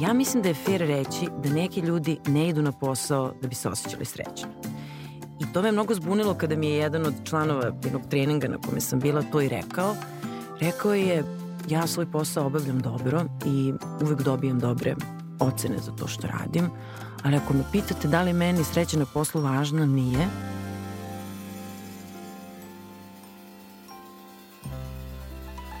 Ja mislim da je fair reći da neki ljudi ne idu na posao da bi se osjećali srećno. I to me mnogo zbunilo kada mi je jedan od članova jednog treninga na kome sam bila to i rekao. Rekao je, ja svoj posao obavljam dobro i uvek dobijam dobre ocene za to što radim, ali ako me pitate da li meni sreća na poslu važna, nije.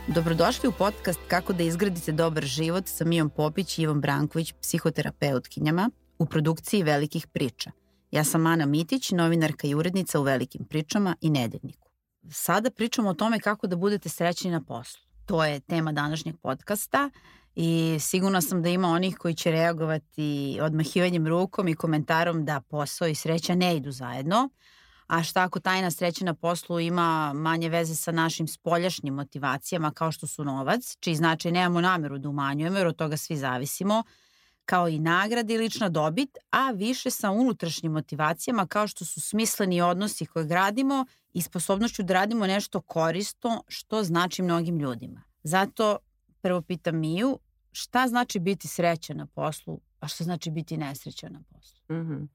Dobrodošli u podcast Kako da izgradite dobar život sa Mijom Popić i Ivom Branković, psihoterapeutkinjama, u produkciji Velikih priča. Ja sam Ana Mitić, novinarka i urednica u Velikim pričama i Nedeljniku. Sada pričamo o tome kako da budete srećni na poslu. To je tema današnjeg podcasta i sigurno sam da ima onih koji će reagovati odmahivanjem rukom i komentarom da posao i sreća ne idu zajedno, a šta ako tajna sreća na poslu ima manje veze sa našim spoljašnjim motivacijama kao što su novac, čiji značaj nemamo nameru da umanjujemo jer od toga svi zavisimo, kao i nagrad i lična dobit, a više sa unutrašnjim motivacijama kao što su smisleni odnosi koje gradimo i sposobnošću da radimo nešto koristo što znači mnogim ljudima. Zato prvo pitam Miju, šta znači biti srećan na poslu, a šta znači biti nesrećan na poslu? Mm -hmm.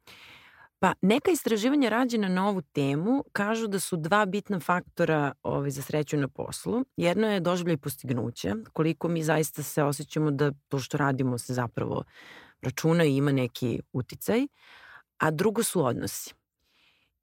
Pa neka istraživanja rađena na ovu temu kažu da su dva bitna faktora ovaj, za sreću na poslu. Jedno je doživljaj postignuće, koliko mi zaista se osjećamo da to što radimo se zapravo računa i ima neki uticaj, a drugo su odnosi.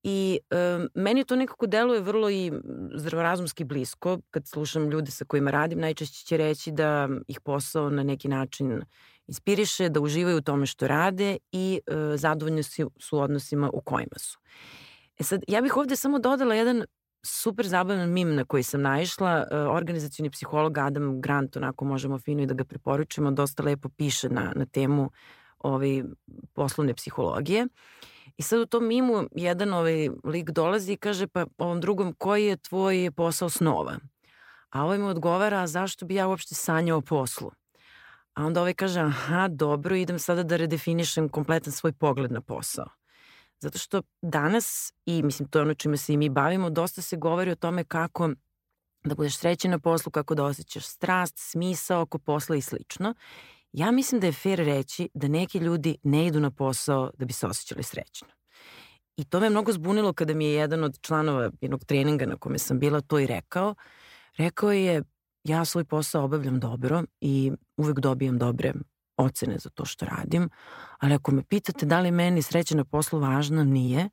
I e, meni to nekako deluje vrlo i zdravorazumski blisko. Kad slušam ljude sa kojima radim, najčešće će reći da ih posao na neki način inspiriše, da uživaju u tome što rade i e, zadovoljni su, su odnosima u kojima su. E sad, ja bih ovde samo dodala jedan super zabavan mim na koji sam naišla. E, organizacijni psiholog Adam Grant, onako možemo fino i da ga preporučimo, dosta lepo piše na, na temu ovaj, poslovne psihologije. I sad u tom mimu jedan ovaj lik dolazi i kaže pa ovom drugom koji je tvoj posao snova? A ovaj mu odgovara zašto bi ja uopšte sanjao poslu? A onda ovaj kaže, aha, dobro, idem sada da redefinišem kompletan svoj pogled na posao. Zato što danas, i mislim to je ono čime se i mi bavimo, dosta se govori o tome kako da budeš srećen na poslu, kako da osjećaš strast, smisao oko posla i slično. Ja mislim da je fair reći da neki ljudi ne idu na posao da bi se osjećali srećno. I to me mnogo zbunilo kada mi je jedan od članova jednog treninga na kome sam bila to i rekao. Rekao je, ja svoj posao obavljam dobro i uvek dobijam dobre ocene za to što radim, ali ako me pitate da li meni sreća na poslu važna, nije.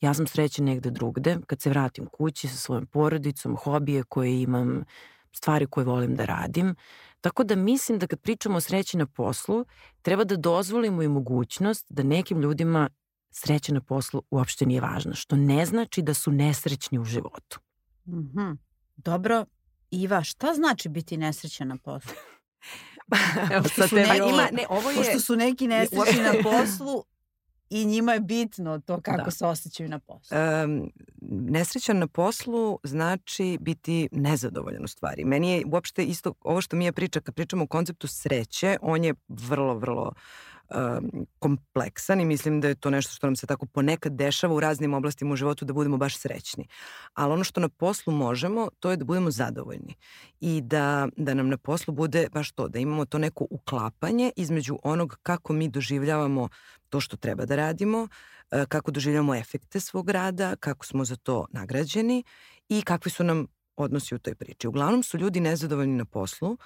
Ja sam srećen negde drugde, kad se vratim kući sa svojom porodicom, hobije koje imam, stvari koje volim da radim. Tako da mislim da kad pričamo o sreći na poslu, treba da dozvolimo i mogućnost da nekim ljudima sreća na poslu uopšte nije važna, što ne znači da su nesrećni u životu. Mm -hmm. Dobro, Iva, šta znači biti nesrećan na poslu? Evo, sad ne, ima, ne, ovo je, pošto su neki nesrećni na poslu, i njima je bitno to kako da. se osjećaju na poslu. Um, nesrećan na poslu znači biti nezadovoljan u stvari. Meni je uopšte isto, ovo što mi je priča, kad pričamo o konceptu sreće, on je vrlo, vrlo uh, kompleksan i mislim da je to nešto što nam se tako ponekad dešava u raznim oblastima u životu da budemo baš srećni. Ali ono što na poslu možemo, to je da budemo zadovoljni i da, da nam na poslu bude baš to, da imamo to neko uklapanje između onog kako mi doživljavamo to što treba da radimo, uh, kako doživljamo efekte svog rada, kako smo za to nagrađeni i kakvi su nam odnosi u toj priči. Uglavnom su ljudi nezadovoljni na poslu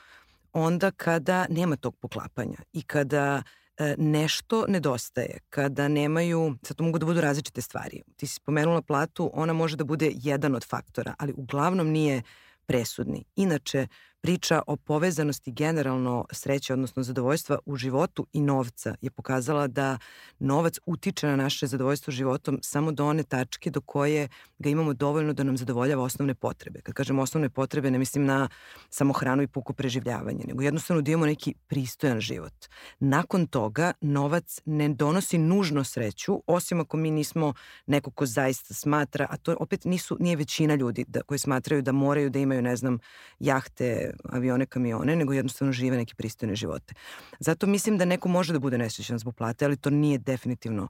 onda kada nema tog poklapanja i kada E, nešto nedostaje, kada nemaju, sad to mogu da budu različite stvari. Ti si spomenula platu, ona može da bude jedan od faktora, ali uglavnom nije presudni. Inače, priča o povezanosti generalno sreće, odnosno zadovoljstva u životu i novca je pokazala da novac utiče na naše zadovoljstvo životom samo do one tačke do koje ga imamo dovoljno da nam zadovoljava osnovne potrebe. Kad kažem osnovne potrebe, ne mislim na samo hranu i puko preživljavanje, nego jednostavno da imamo neki pristojan život. Nakon toga, novac ne donosi nužno sreću, osim ako mi nismo neko ko zaista smatra, a to opet nisu, nije većina ljudi da, koji smatraju da moraju da imaju, ne znam, jahte, avione, kamione, nego jednostavno žive neke pristojne živote. Zato mislim da neko može da bude nesrećan zbog plate, ali to nije definitivno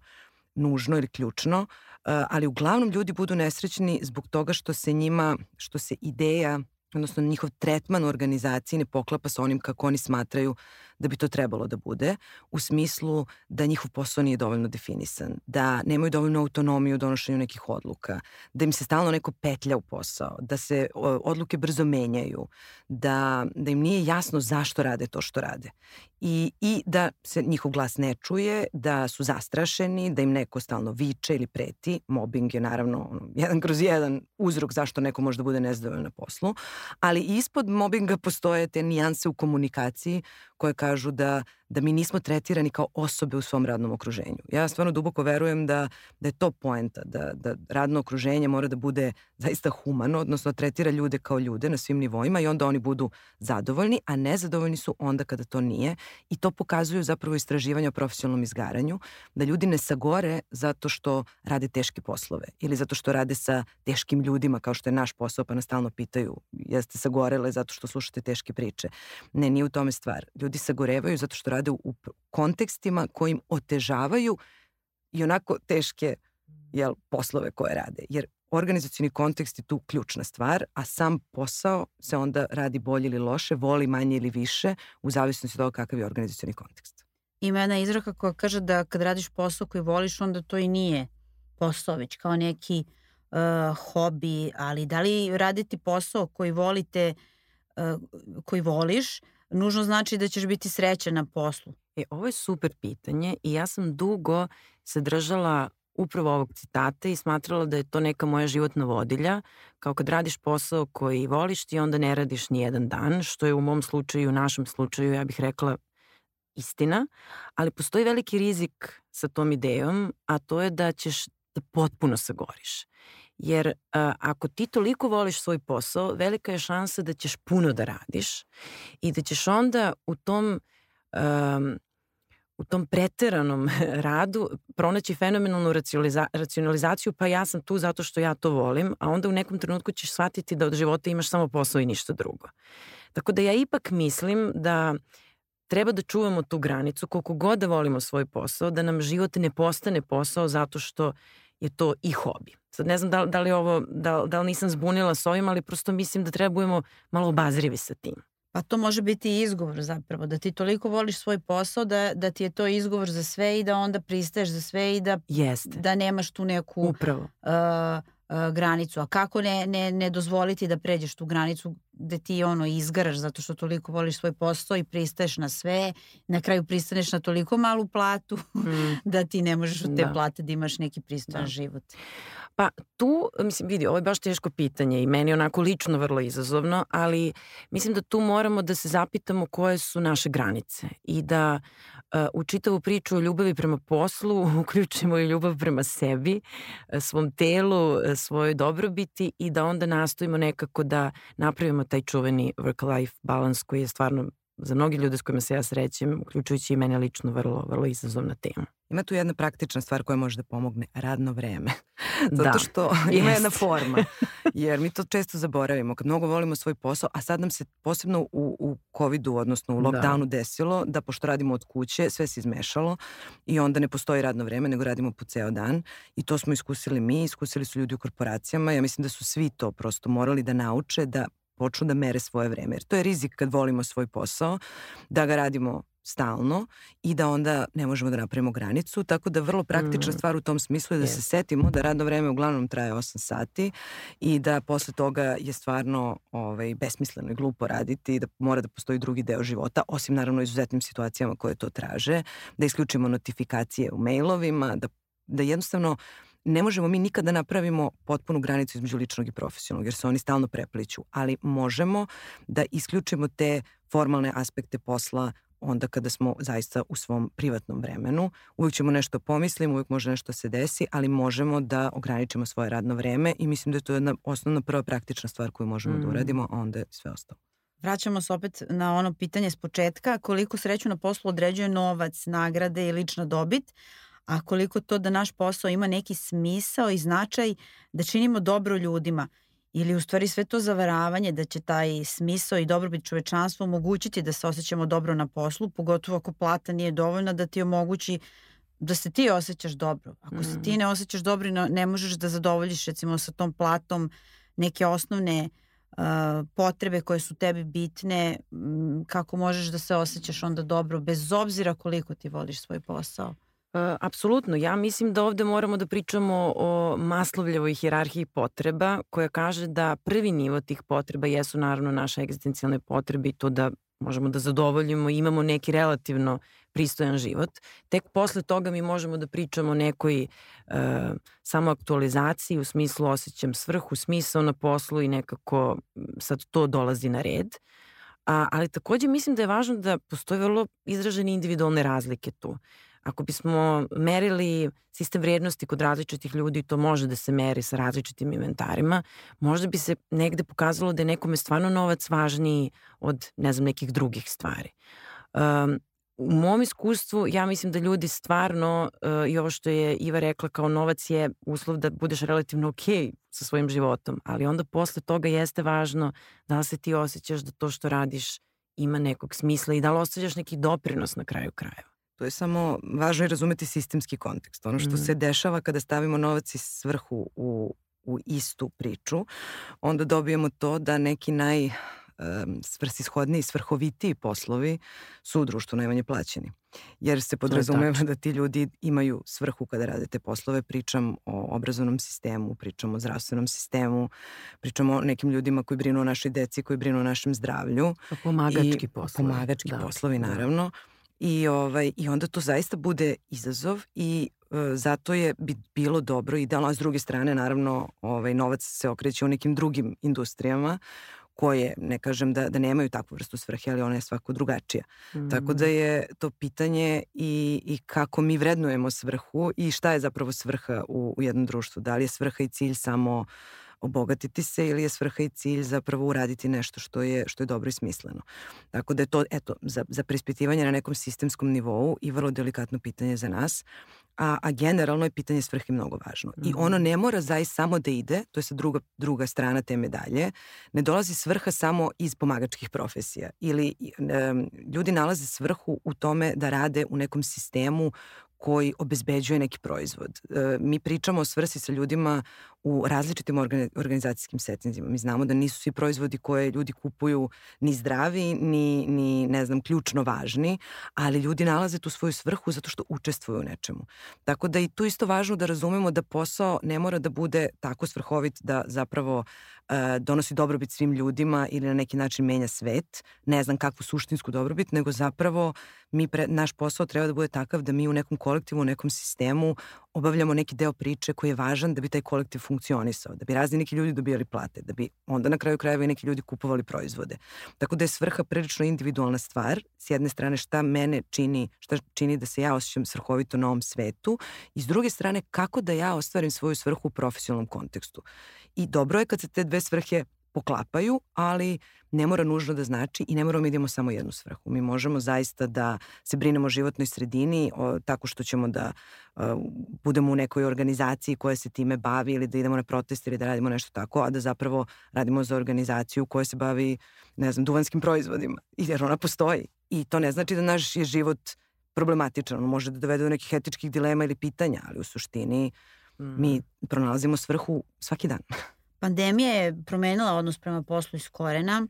nužno ili ključno, uh, ali uglavnom ljudi budu nesrećni zbog toga što se njima, što se ideja odnosno njihov tretman u organizaciji ne poklapa sa onim kako oni smatraju da bi to trebalo da bude, u smislu da njihov posao nije dovoljno definisan, da nemaju dovoljnu autonomiju u donošenju nekih odluka, da im se stalno neko petlja u posao, da se odluke brzo menjaju, da, da im nije jasno zašto rade to što rade. I, I da se njihov glas ne čuje, da su zastrašeni, da im neko stalno viče ili preti. Mobbing je naravno jedan kroz jedan uzrok zašto neko može da bude nezadovoljan na poslu, ali ispod mobbinga postoje te nijanse u komunikaciji koje kažu da, mi nismo tretirani kao osobe u svom radnom okruženju. Ja stvarno duboko verujem da, da je to poenta, da, da radno okruženje mora da bude zaista humano, odnosno da tretira ljude kao ljude na svim nivoima i onda oni budu zadovoljni, a nezadovoljni su onda kada to nije i to pokazuju zapravo istraživanja o profesionalnom izgaranju, da ljudi ne sagore zato što rade teške poslove ili zato što rade sa teškim ljudima kao što je naš posao pa nas stalno pitaju jeste sagorele zato što slušate teške priče. Ne, nije u tome stvar. Ljudi sagorevaju zato što rade u kontekstima kojim otežavaju i onako teške jel, poslove koje rade. Jer organizacijni kontekst je tu ključna stvar, a sam posao se onda radi bolje ili loše, voli manje ili više, u zavisnosti od toga kakav je organizacijni kontekst. Ima jedna izraka koja kaže da kad radiš posao koji voliš, onda to i nije posao, već kao neki uh, hobi, ali da li raditi posao koji volite, uh, koji voliš, nužno znači da ćeš biti srećan na poslu? E, ovo je super pitanje i ja sam dugo se držala upravo ovog citata i smatrala da je to neka moja životna vodilja, kao kad radiš posao koji voliš ti onda ne radiš ni jedan dan, što je u mom slučaju, u našem slučaju, ja bih rekla istina, ali postoji veliki rizik sa tom idejom, a to je da ćeš da potpuno sagoriš. Jer a, ako ti toliko voliš svoj posao, velika je šansa da ćeš puno da radiš i da ćeš onda u tom um, u tom preteranom radu pronaći fenomenalnu racionaliza racionalizaciju, pa ja sam tu zato što ja to volim, a onda u nekom trenutku ćeš shvatiti da od života imaš samo posao i ništa drugo. Tako da ja ipak mislim da treba da čuvamo tu granicu koliko god da volimo svoj posao, da nam život ne postane posao zato što je to i hobi. Sad ne znam da, da li ovo, da, da li nisam zbunila s ovim, ali prosto mislim da treba da malo obazrivi sa tim. Pa to može biti i izgovor zapravo, da ti toliko voliš svoj posao da, da ti je to izgovor za sve i da onda pristaješ za sve i da, Jeste. da nemaš tu neku Upravo. Uh, granicu. A kako ne, ne, ne dozvoliti da pređeš tu granicu gde ti ono izgaraš zato što toliko voliš svoj posao i pristaješ na sve, na kraju pristaneš na toliko malu platu mm. da ti ne možeš od te da. plate da imaš neki pristojan da. život. Pa tu, mislim, vidi, ovo je baš teško pitanje i meni onako lično vrlo izazovno, ali mislim da tu moramo da se zapitamo koje su naše granice i da uh, u čitavu priču o ljubavi prema poslu uključimo i ljubav prema sebi, uh, svom telu, uh, svojoj dobrobiti i da onda nastojimo nekako da napravimo taj čuveni work-life balance koji je stvarno za mnogi ljude s kojima se ja srećem, uključujući i mene lično, vrlo, vrlo izazovna tema. Ima tu jedna praktična stvar koja može da pomogne, radno vreme. Zato da, što ima jedna forma, jer mi to često zaboravimo. Kad mnogo volimo svoj posao, a sad nam se posebno u, u COVID-u, odnosno u da. lockdownu da. desilo, da pošto radimo od kuće, sve se izmešalo i onda ne postoji radno vreme, nego radimo po ceo dan. I to smo iskusili mi, iskusili su ljudi u korporacijama. Ja mislim da su svi to prosto morali da nauče da počnu da mere svoje vreme. Jer to je rizik kad volimo svoj posao, da ga radimo stalno i da onda ne možemo da napravimo granicu, tako da vrlo praktična mm. stvar u tom smislu je da yes. se setimo da radno vreme uglavnom traje 8 sati i da posle toga je stvarno ovaj, besmisleno i glupo raditi i da mora da postoji drugi deo života, osim naravno izuzetnim situacijama koje to traže, da isključimo notifikacije u mailovima, da, da jednostavno ne možemo mi nikada da napravimo potpunu granicu između ličnog i profesionalnog, jer se oni stalno prepliću, ali možemo da isključimo te formalne aspekte posla onda kada smo zaista u svom privatnom vremenu. Uvijek ćemo nešto pomisliti, uvijek može nešto da se desi, ali možemo da ograničimo svoje radno vreme i mislim da je to jedna osnovna prva praktična stvar koju možemo mm. da uradimo, a onda je sve ostalo. Vraćamo se opet na ono pitanje s početka, koliko sreću na poslu određuje novac, nagrade i lična dobit, a koliko to da naš posao ima neki smisao i značaj da činimo dobro ljudima ili u stvari sve to zavaravanje da će taj smisao i dobrobit čovečanstva omogućiti da se osjećamo dobro na poslu, pogotovo ako plata nije dovoljna da ti omogući da se ti osjećaš dobro. Ako mm. se ti mm. ne osjećaš dobro ne možeš da zadovoljiš recimo sa tom platom neke osnovne potrebe koje su tebi bitne, kako možeš da se osjećaš onda dobro, bez obzira koliko ti voliš svoj posao? E, apsolutno. Ja mislim da ovde moramo da pričamo o Maslovljevoj hirarhiji potreba koja kaže da prvi nivo tih potreba jesu naravno naše egzistencijalne potrebe i to da možemo da zadovoljimo i imamo neki relativno pristojan život. Tek posle toga mi možemo da pričamo o nekoj e, samoaktualizaciji u smislu osjećam svrhu, smisao na poslu i nekako sad to dolazi na red. A, ali takođe mislim da je važno da postoje vrlo izražene individualne razlike tu. Ako bismo merili sistem vrijednosti kod različitih ljudi, to može da se meri sa različitim inventarima, možda bi se negde pokazalo da je nekome stvarno novac važniji od, ne znam, nekih drugih stvari. Um, u mom iskustvu ja mislim da ljudi stvarno uh, i ovo što je Iva rekla kao novac je uslov da budeš relativno ok sa svojim životom, ali onda posle toga jeste važno da li se ti osjećaš da to što radiš ima nekog smisla i da li ostavljaš neki doprinos na kraju krajeva. To je samo važno i razumeti sistemski kontekst. Ono što mm. se dešava kada stavimo novac i svrhu u, u istu priču, onda dobijemo to da neki naj um, svrsishodniji i svrhovitiji poslovi su u društvu najmanje plaćeni. Jer se podrazumeva da ti ljudi imaju svrhu kada rade te poslove. Pričam o obrazovnom sistemu, pričam o zdravstvenom sistemu, pričam o nekim ljudima koji brinu o našoj deci, koji brinu o našem zdravlju. Pomagački poslovi. Pomagački da. poslovi, da. naravno. Da I, ovaj, I onda to zaista bude izazov i e, zato je bi bilo dobro idealno, a s druge strane naravno ovaj, novac se okreće u nekim drugim industrijama koje, ne kažem da, da nemaju takvu vrstu svrhe, ali ona je svako drugačija. Mm. Tako da je to pitanje i, i kako mi vrednujemo svrhu i šta je zapravo svrha u, u jednom društvu. Da li je svrha i cilj samo uh, obogatiti se ili je svrha i cilj zapravo uraditi nešto što je, što je dobro i smisleno. Tako da je to, eto, za, za prispitivanje na nekom sistemskom nivou i vrlo delikatno pitanje za nas, a, a generalno je pitanje svrhe mnogo važno. Mm. I mhm. ono ne mora zaista samo da ide, to je sa druga, druga strana te medalje, ne dolazi svrha samo iz pomagačkih profesija ili um, ljudi nalaze svrhu u tome da rade u nekom sistemu koji obezbeđuje neki proizvod. E, mi pričamo o svrsi sa ljudima u različitim organizacijskim settinzima. Mi znamo da nisu svi proizvodi koje ljudi kupuju ni zdravi, ni, ni ne znam, ključno važni, ali ljudi nalaze tu svoju svrhu zato što učestvuju u nečemu. Tako da i tu isto važno da razumemo da posao ne mora da bude tako svrhovit da zapravo uh, donosi dobrobit svim ljudima ili na neki način menja svet, ne znam kakvu suštinsku dobrobit, nego zapravo mi pre, naš posao treba da bude takav da mi u nekom kolektivu, u nekom sistemu obavljamo neki deo priče koji je važan da bi taj kolektiv funkcionisao, da bi razni neki ljudi dobijali plate, da bi onda na kraju krajeva i neki ljudi kupovali proizvode. Tako da je svrha prilično individualna stvar. S jedne strane šta mene čini, šta čini da se ja osjećam svrhovito na ovom svetu i s druge strane kako da ja ostvarim svoju svrhu u profesionalnom kontekstu. I dobro je kad se te dve svrhe poklapaju, ali ne mora nužno da znači i ne moramo da idemo samo jednu svrhu. Mi možemo zaista da se brinemo o životnoj sredini o, tako što ćemo da o, budemo u nekoj organizaciji koja se time bavi ili da idemo na protest ili da radimo nešto tako, a da zapravo radimo za organizaciju koja se bavi, ne znam, duvanskim proizvodima. Jer ona postoji. I to ne znači da naš je život problematičan. On može da dovede do nekih etičkih dilema ili pitanja, ali u suštini mm. mi pronalazimo svrhu svaki dan. Pandemija je promenila odnos prema poslu iz korena.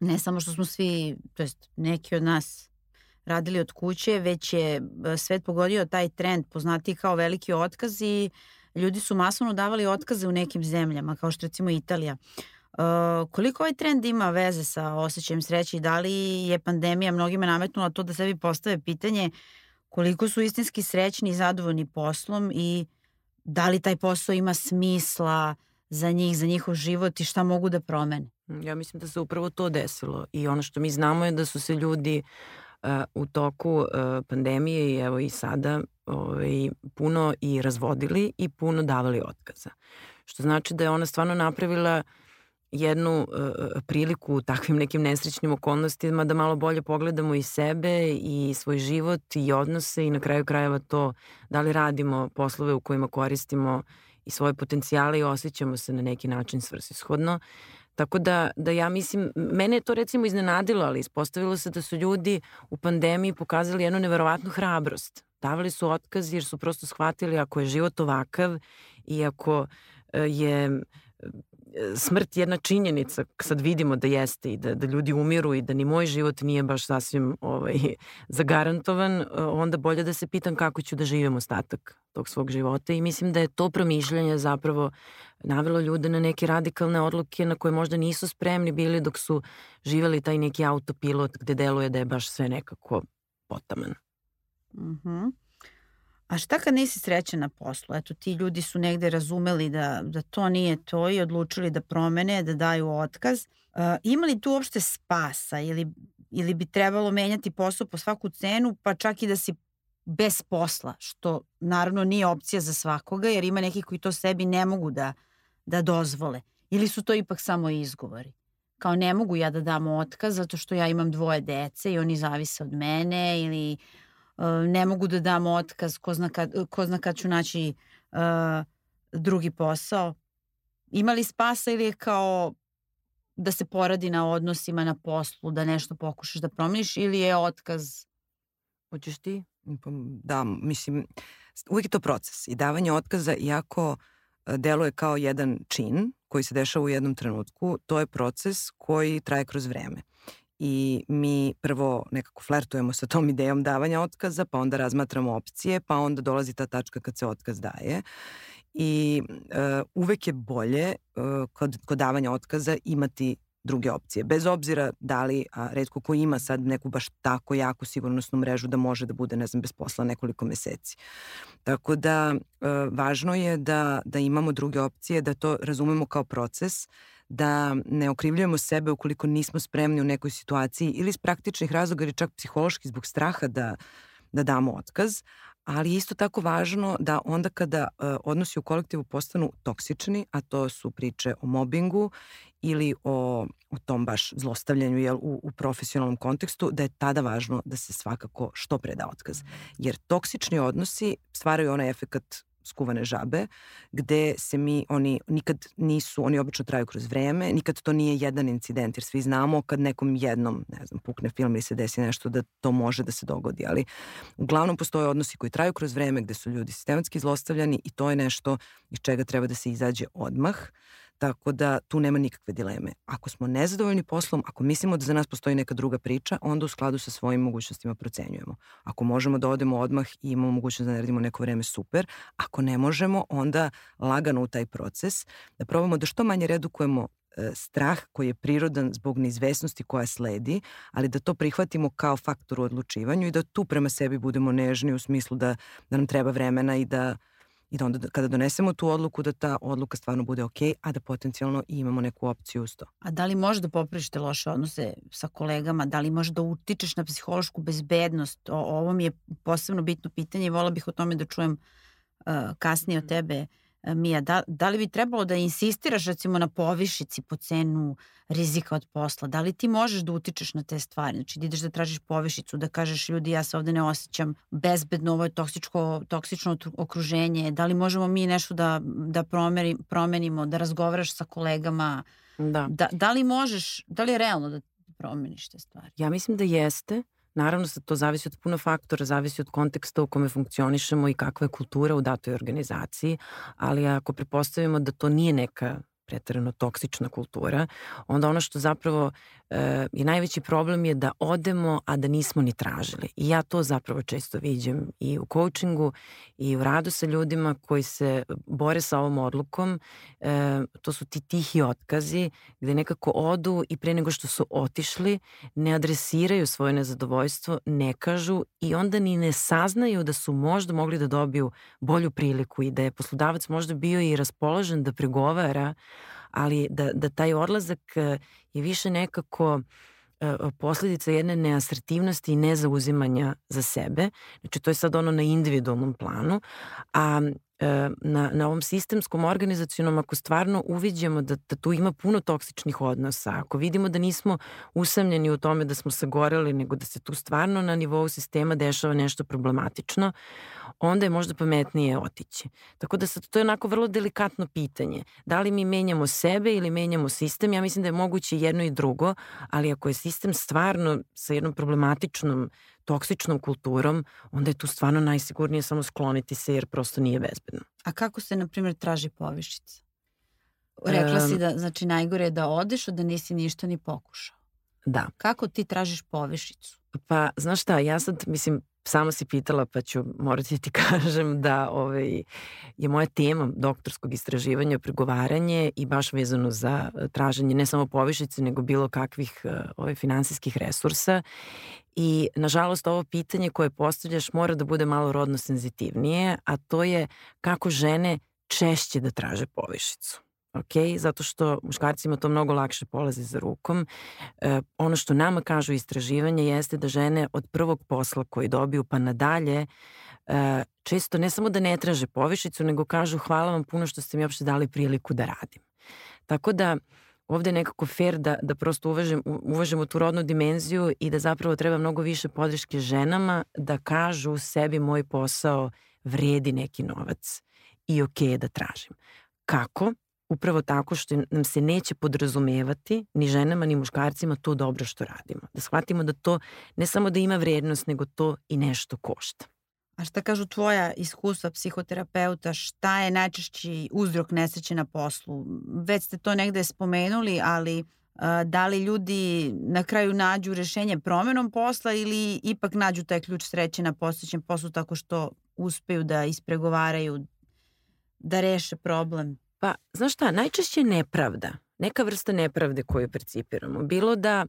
Ne samo što smo svi, to jest neki od nas radili od kuće, već je e, svet pogodio taj trend poznati kao veliki otkaz i ljudi su masovno davali otkaze u nekim zemljama, kao što recimo Italija. Uh, koliko ovaj trend ima veze sa osjećajem sreće i da li je pandemija mnogima nametnula to da sebi postave pitanje koliko su istinski srećni i zadovoljni poslom i da li taj posao ima smisla, uh, za njih, za njihov život i šta mogu da promene. Mm, ja mislim da se upravo to desilo i ono što mi znamo je da su se ljudi uh, u toku uh, pandemije i evo i sada ovaj, puno i razvodili i puno davali otkaza. Što znači da je ona stvarno napravila jednu uh, priliku u takvim nekim nesrećnim okolnostima da malo bolje pogledamo i sebe i svoj život i odnose i na kraju krajeva to da li radimo poslove u kojima koristimo uh, i svoje potencijale i osjećamo se na neki način svrsishodno. Tako da, da ja mislim, mene je to recimo iznenadilo, ali ispostavilo se da su ljudi u pandemiji pokazali jednu neverovatnu hrabrost. Davali su otkaz jer su prosto shvatili ako je život ovakav i ako e, je smrt jedna činjenica, sad vidimo da jeste i da, da ljudi umiru i da ni moj život nije baš sasvim ovaj, zagarantovan, onda bolje da se pitam kako ću da živim ostatak tog svog života i mislim da je to promišljanje zapravo navelo ljude na neke radikalne odluke na koje možda nisu spremni bili dok su živeli taj neki autopilot gde deluje da je baš sve nekako potaman. Mhm. Mm. A šta kad nisi srećan na poslu? Eto, ti ljudi su negde razumeli da, da to nije to i odlučili da promene, da daju otkaz. Uh, ima li tu uopšte spasa ili, ili bi trebalo menjati posao po svaku cenu, pa čak i da si bez posla, što naravno nije opcija za svakoga, jer ima neki koji to sebi ne mogu da, da dozvole. Ili su to ipak samo izgovori? Kao ne mogu ja da dam otkaz zato što ja imam dvoje dece i oni zavise od mene ili ne mogu da dam otkaz, ko zna kad, ko zna kad ću naći uh, drugi posao. Ima li spasa ili je kao da se poradi na odnosima na poslu, da nešto pokušaš da promeniš ili je otkaz? Hoćeš ti? Da, mislim, uvijek je to proces i davanje otkaza, iako deluje kao jedan čin koji se dešava u jednom trenutku, to je proces koji traje kroz vreme i mi prvo nekako flertujemo sa tom idejom davanja otkaza, pa onda razmatramo opcije, pa onda dolazi ta tačka kad se otkaz daje. I uh, uvek je bolje uh, kod, kod davanja otkaza imati druge opcije. Bez obzira da li, a redko ko ima sad neku baš tako jaku sigurnosnu mrežu da može da bude, ne znam, bez posla nekoliko meseci. Tako da e, važno je da, da imamo druge opcije, da to razumemo kao proces, da ne okrivljujemo sebe ukoliko nismo spremni u nekoj situaciji ili iz praktičnih razloga ili čak psihološki zbog straha da, da damo otkaz, ali isto tako važno da onda kada uh, odnosi u kolektivu postanu toksični, a to su priče o mobingu ili o, o tom baš zlostavljanju jel, u, u profesionalnom kontekstu, da je tada važno da se svakako što pre da otkaz. Jer toksični odnosi stvaraju onaj efekt skuvane žabe, gde se mi, oni nikad nisu, oni obično traju kroz vreme, nikad to nije jedan incident, jer svi znamo kad nekom jednom, ne znam, pukne film ili se desi nešto da to može da se dogodi, ali uglavnom postoje odnosi koji traju kroz vreme gde su ljudi sistematski zlostavljani i to je nešto iz čega treba da se izađe odmah. Tako da tu nema nikakve dileme. Ako smo nezadovoljni poslom, ako mislimo da za nas postoji neka druga priča, onda u skladu sa svojim mogućnostima procenjujemo. Ako možemo da odemo odmah i imamo mogućnost da naredimo neko vreme, super. Ako ne možemo, onda lagano u taj proces, da probamo da što manje redukujemo e, strah koji je prirodan zbog neizvesnosti koja sledi, ali da to prihvatimo kao faktor u odlučivanju i da tu prema sebi budemo nežni u smislu da, da nam treba vremena i da i da onda kada donesemo tu odluku da ta odluka stvarno bude ok, a da potencijalno imamo neku opciju uz to. A da li možeš da popraviš te loše odnose sa kolegama, da li možeš da utičeš na psihološku bezbednost? O, ovo mi je posebno bitno pitanje i vola bih o tome da čujem uh, kasnije od mm. tebe. Uh, Mija, da, da li bi trebalo da insistiraš recimo na povišici po cenu rizika od posla? Da li ti možeš da utičeš na te stvari? Znači da ideš da tražiš povišicu, da kažeš ljudi ja se ovde ne osjećam bezbedno, ovo je toksičko, toksično okruženje. Da li možemo mi nešto da, da promeri, promenimo, da razgovaraš sa kolegama? Da. da. Da li možeš, da li je realno da promeniš te stvari? Ja mislim da jeste. Naravno, to zavisi od puno faktora, zavisi od konteksta u kome funkcionišemo i kakva je kultura u datoj organizaciji, ali ako prepostavimo da to nije neka pretarano toksična kultura, onda ono što zapravo je najveći problem je da odemo, a da nismo ni tražili. I ja to zapravo često viđem i u coachingu i u radu sa ljudima koji se bore sa ovom odlukom. E, to su ti tihi otkazi gde nekako odu i pre nego što su otišli ne adresiraju svoje nezadovoljstvo, ne kažu i onda ni ne saznaju da su možda mogli da dobiju bolju priliku i da je poslodavac možda bio i raspoložen da pregovara ali da, da taj odlazak e, je više nekako e, posledica jedne neasertivnosti i nezauzimanja za sebe. Znači to je sad ono na individualnom planu, a e, na, na ovom sistemskom organizacijonom ako stvarno uviđemo da, da tu ima puno toksičnih odnosa, ako vidimo da nismo usamljeni u tome da smo sagoreli, nego da se tu stvarno na nivou sistema dešava nešto problematično, onda je možda pametnije otići. Tako da sad to je onako vrlo delikatno pitanje. Da li mi menjamo sebe ili menjamo sistem? Ja mislim da je moguće jedno i drugo, ali ako je sistem stvarno sa jednom problematičnom toksičnom kulturom, onda je tu stvarno najsigurnije samo skloniti se jer prosto nije bezbedno. A kako se, na primjer, traži povišica? Rekla si da, znači, najgore je da odeš, a da nisi ništa ni pokušao. Da. Kako ti tražiš povišicu? Pa, znaš šta, ja sad, mislim, sama si pitala pa ću morati da ti kažem da ovaj, je moja tema doktorskog istraživanja pregovaranje i baš vezano za e, traženje ne samo povišice nego bilo kakvih e, ovaj, finansijskih resursa. I nažalost ovo pitanje koje postavljaš mora da bude malo rodno senzitivnije, a to je kako žene češće da traže povišicu ok, zato što muškarcima to mnogo lakše polazi za rukom. E, ono što nama kažu istraživanje jeste da žene od prvog posla koji dobiju pa nadalje e, često ne samo da ne traže povišicu, nego kažu hvala vam puno što ste mi uopšte dali priliku da radim. Tako da ovde je nekako fair da, da prosto uvažem, uvažemo tu rodnu dimenziju i da zapravo treba mnogo više podrške ženama da kažu sebi moj posao vredi neki novac i ok da tražim. Kako? Upravo tako što nam se neće podrazumevati ni ženama ni muškarcima to dobro što radimo. Da shvatimo da to ne samo da ima vrednost, nego to i nešto košta. A šta kažu tvoja iskustva psihoterapeuta, šta je najčešći uzrok nesreće na poslu? Već ste to negde spomenuli, ali da li ljudi na kraju nađu rešenje promenom posla ili ipak nađu taj ključ sreće na postojećem poslu tako što uspeju da ispregovaraju, da reše problem? Pa, znaš šta, najčešće nepravda. Neka vrsta nepravde koju percipiramo. Bilo da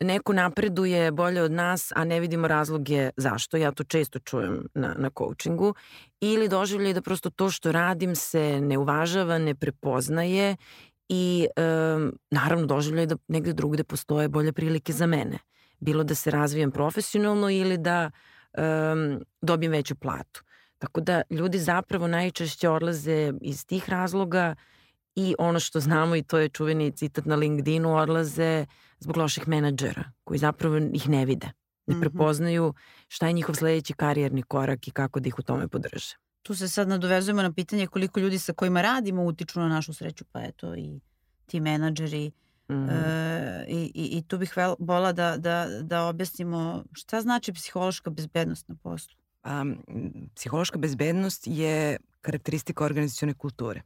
neko napreduje bolje od nas, a ne vidimo razloge zašto. Ja to često čujem na, na coachingu. Ili doživljaju da prosto to što radim se ne uvažava, ne prepoznaje i um, naravno doživljaju da negde drugde postoje bolje prilike za mene. Bilo da se razvijem profesionalno ili da um, dobijem veću platu. Tako da ljudi zapravo najčešće odlaze iz tih razloga i ono što znamo i to je čuveni citat na LinkedInu, odlaze zbog loših menadžera koji zapravo ih ne vide. Ne mhm. prepoznaju šta je njihov sledeći karijerni korak i kako da ih u tome podrže. Tu se sad nadovezujemo na pitanje koliko ljudi sa kojima radimo utiču na našu sreću, pa eto i ti menadžeri. Mm -hmm. e, i, i, I tu bih vola da, da, da objasnimo šta znači psihološka bezbednost na poslu. Um, psihološka bezbednost je karakteristika organizacione kulture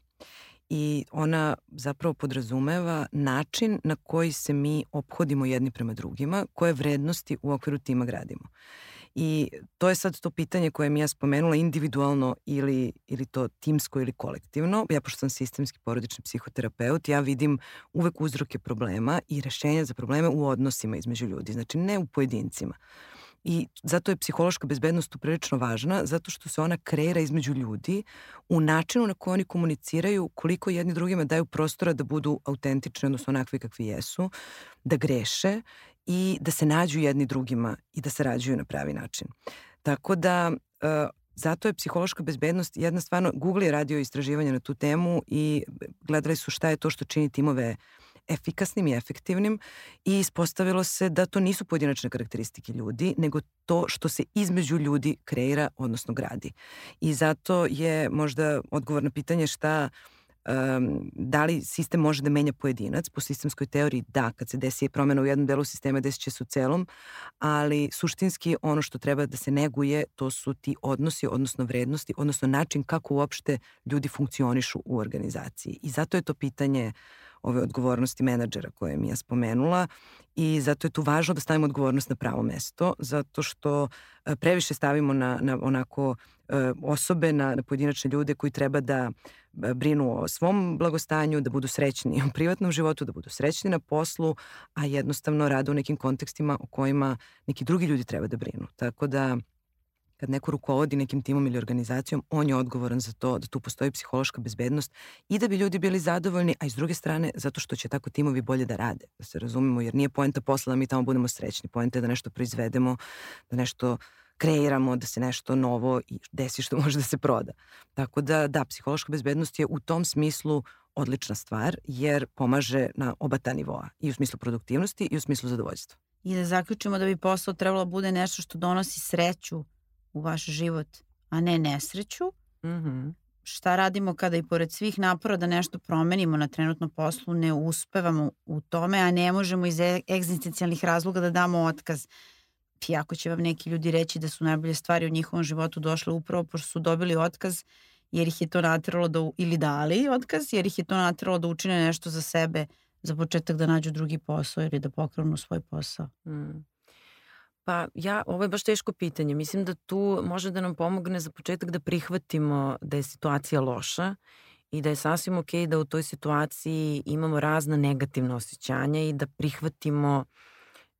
i ona zapravo podrazumeva način na koji se mi ophodimo jedni prema drugima, koje vrednosti u okviru tima gradimo. I to je sad to pitanje koje mi ja spomenula individualno ili, ili to timsko ili kolektivno. Ja pošto sam sistemski porodični psihoterapeut, ja vidim uvek uzroke problema i rešenja za probleme u odnosima između ljudi, znači ne u pojedincima. I zato je psihološka bezbednost uprilično važna, zato što se ona kreira između ljudi u načinu na koji oni komuniciraju, koliko jedni drugima daju prostora da budu autentični, odnosno onakvi kakvi jesu, da greše i da se nađu jedni drugima i da sarađuju na pravi način. Tako da, uh, zato je psihološka bezbednost jedna stvarno, Google je radio istraživanje na tu temu i gledali su šta je to što čini timove uh, efikasnim i efektivnim i ispostavilo se da to nisu pojedinačne karakteristike ljudi, nego to što se između ljudi kreira, odnosno gradi. I zato je možda odgovor na pitanje šta um, da li sistem može da menja pojedinac, po sistemskoj teoriji da, kad se desi promena u jednom delu sistema desit će se u celom, ali suštinski ono što treba da se neguje to su ti odnosi, odnosno vrednosti, odnosno način kako uopšte ljudi funkcionišu u organizaciji. I zato je to pitanje uh, ove odgovornosti menadžera koje mi je spomenula i zato je tu važno da stavimo odgovornost na pravo mesto, zato što e, previše stavimo na, na onako e, osobe, na, na pojedinačne ljude koji treba da e, brinu o svom blagostanju, da budu srećni u privatnom životu, da budu srećni na poslu, a jednostavno rade u nekim kontekstima o kojima neki drugi ljudi treba da brinu. Tako da kad neko rukovodi nekim timom ili organizacijom, on je odgovoran za to da tu postoji psihološka bezbednost i da bi ljudi bili zadovoljni, a iz druge strane zato što će tako timovi bolje da rade, da se razumemo, jer nije poenta posla da mi tamo budemo srećni, poenta je da nešto proizvedemo, da nešto kreiramo, da se nešto novo desi što može da se proda. Tako da, da, psihološka bezbednost je u tom smislu odlična stvar, jer pomaže na oba ta nivoa, i u smislu produktivnosti i u smislu zadovoljstva. I da zaključimo da bi posao trebalo da bude nešto što donosi sreću u vaš život, a ne nesreću. Mm -hmm. Šta radimo kada i pored svih napora da nešto promenimo na trenutnom poslu, ne uspevamo u tome, a ne možemo iz e, egzistencijalnih razloga da damo otkaz. Iako će vam neki ljudi reći da su najbolje stvari u njihovom životu došle upravo pošto su dobili otkaz jer ih je to natralo da, ili dali otkaz, jer ih je to natralo da učine nešto za sebe, za početak da nađu drugi posao ili da pokrenu svoj posao? Mm. Pa ja, ovo je baš teško pitanje. Mislim da tu može da nam pomogne za početak da prihvatimo da je situacija loša i da je sasvim ok da u toj situaciji imamo razna negativna osjećanja i da prihvatimo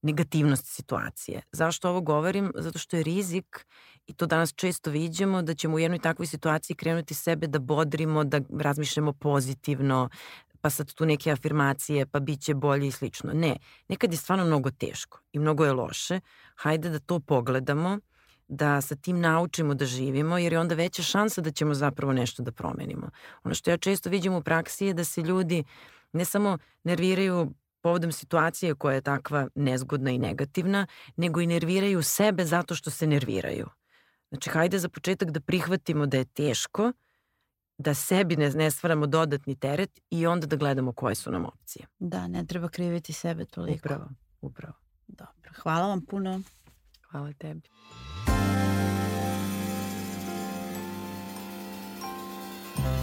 negativnost situacije. Zašto ovo govorim? Zato što je rizik, i to danas često vidimo, da ćemo u jednoj takvoj situaciji krenuti sebe da bodrimo, da razmišljamo pozitivno, pa sad tu neke afirmacije, pa bit će bolje i slično. Ne, nekad je stvarno mnogo teško i mnogo je loše. Hajde da to pogledamo, da sa tim naučimo da živimo, jer je onda veća šansa da ćemo zapravo nešto da promenimo. Ono što ja često vidim u praksi je da se ljudi ne samo nerviraju povodom situacije koja je takva nezgodna i negativna, nego i nerviraju sebe zato što se nerviraju. Znači, hajde za početak da prihvatimo da je teško, da sebi ne, ne stvaramo dodatni teret i onda da gledamo koje su nam opcije. Da, ne treba kriviti sebe toliko. Upravo, upravo. Dobro, hvala vam puno. Hvala tebi. Hvala tebi.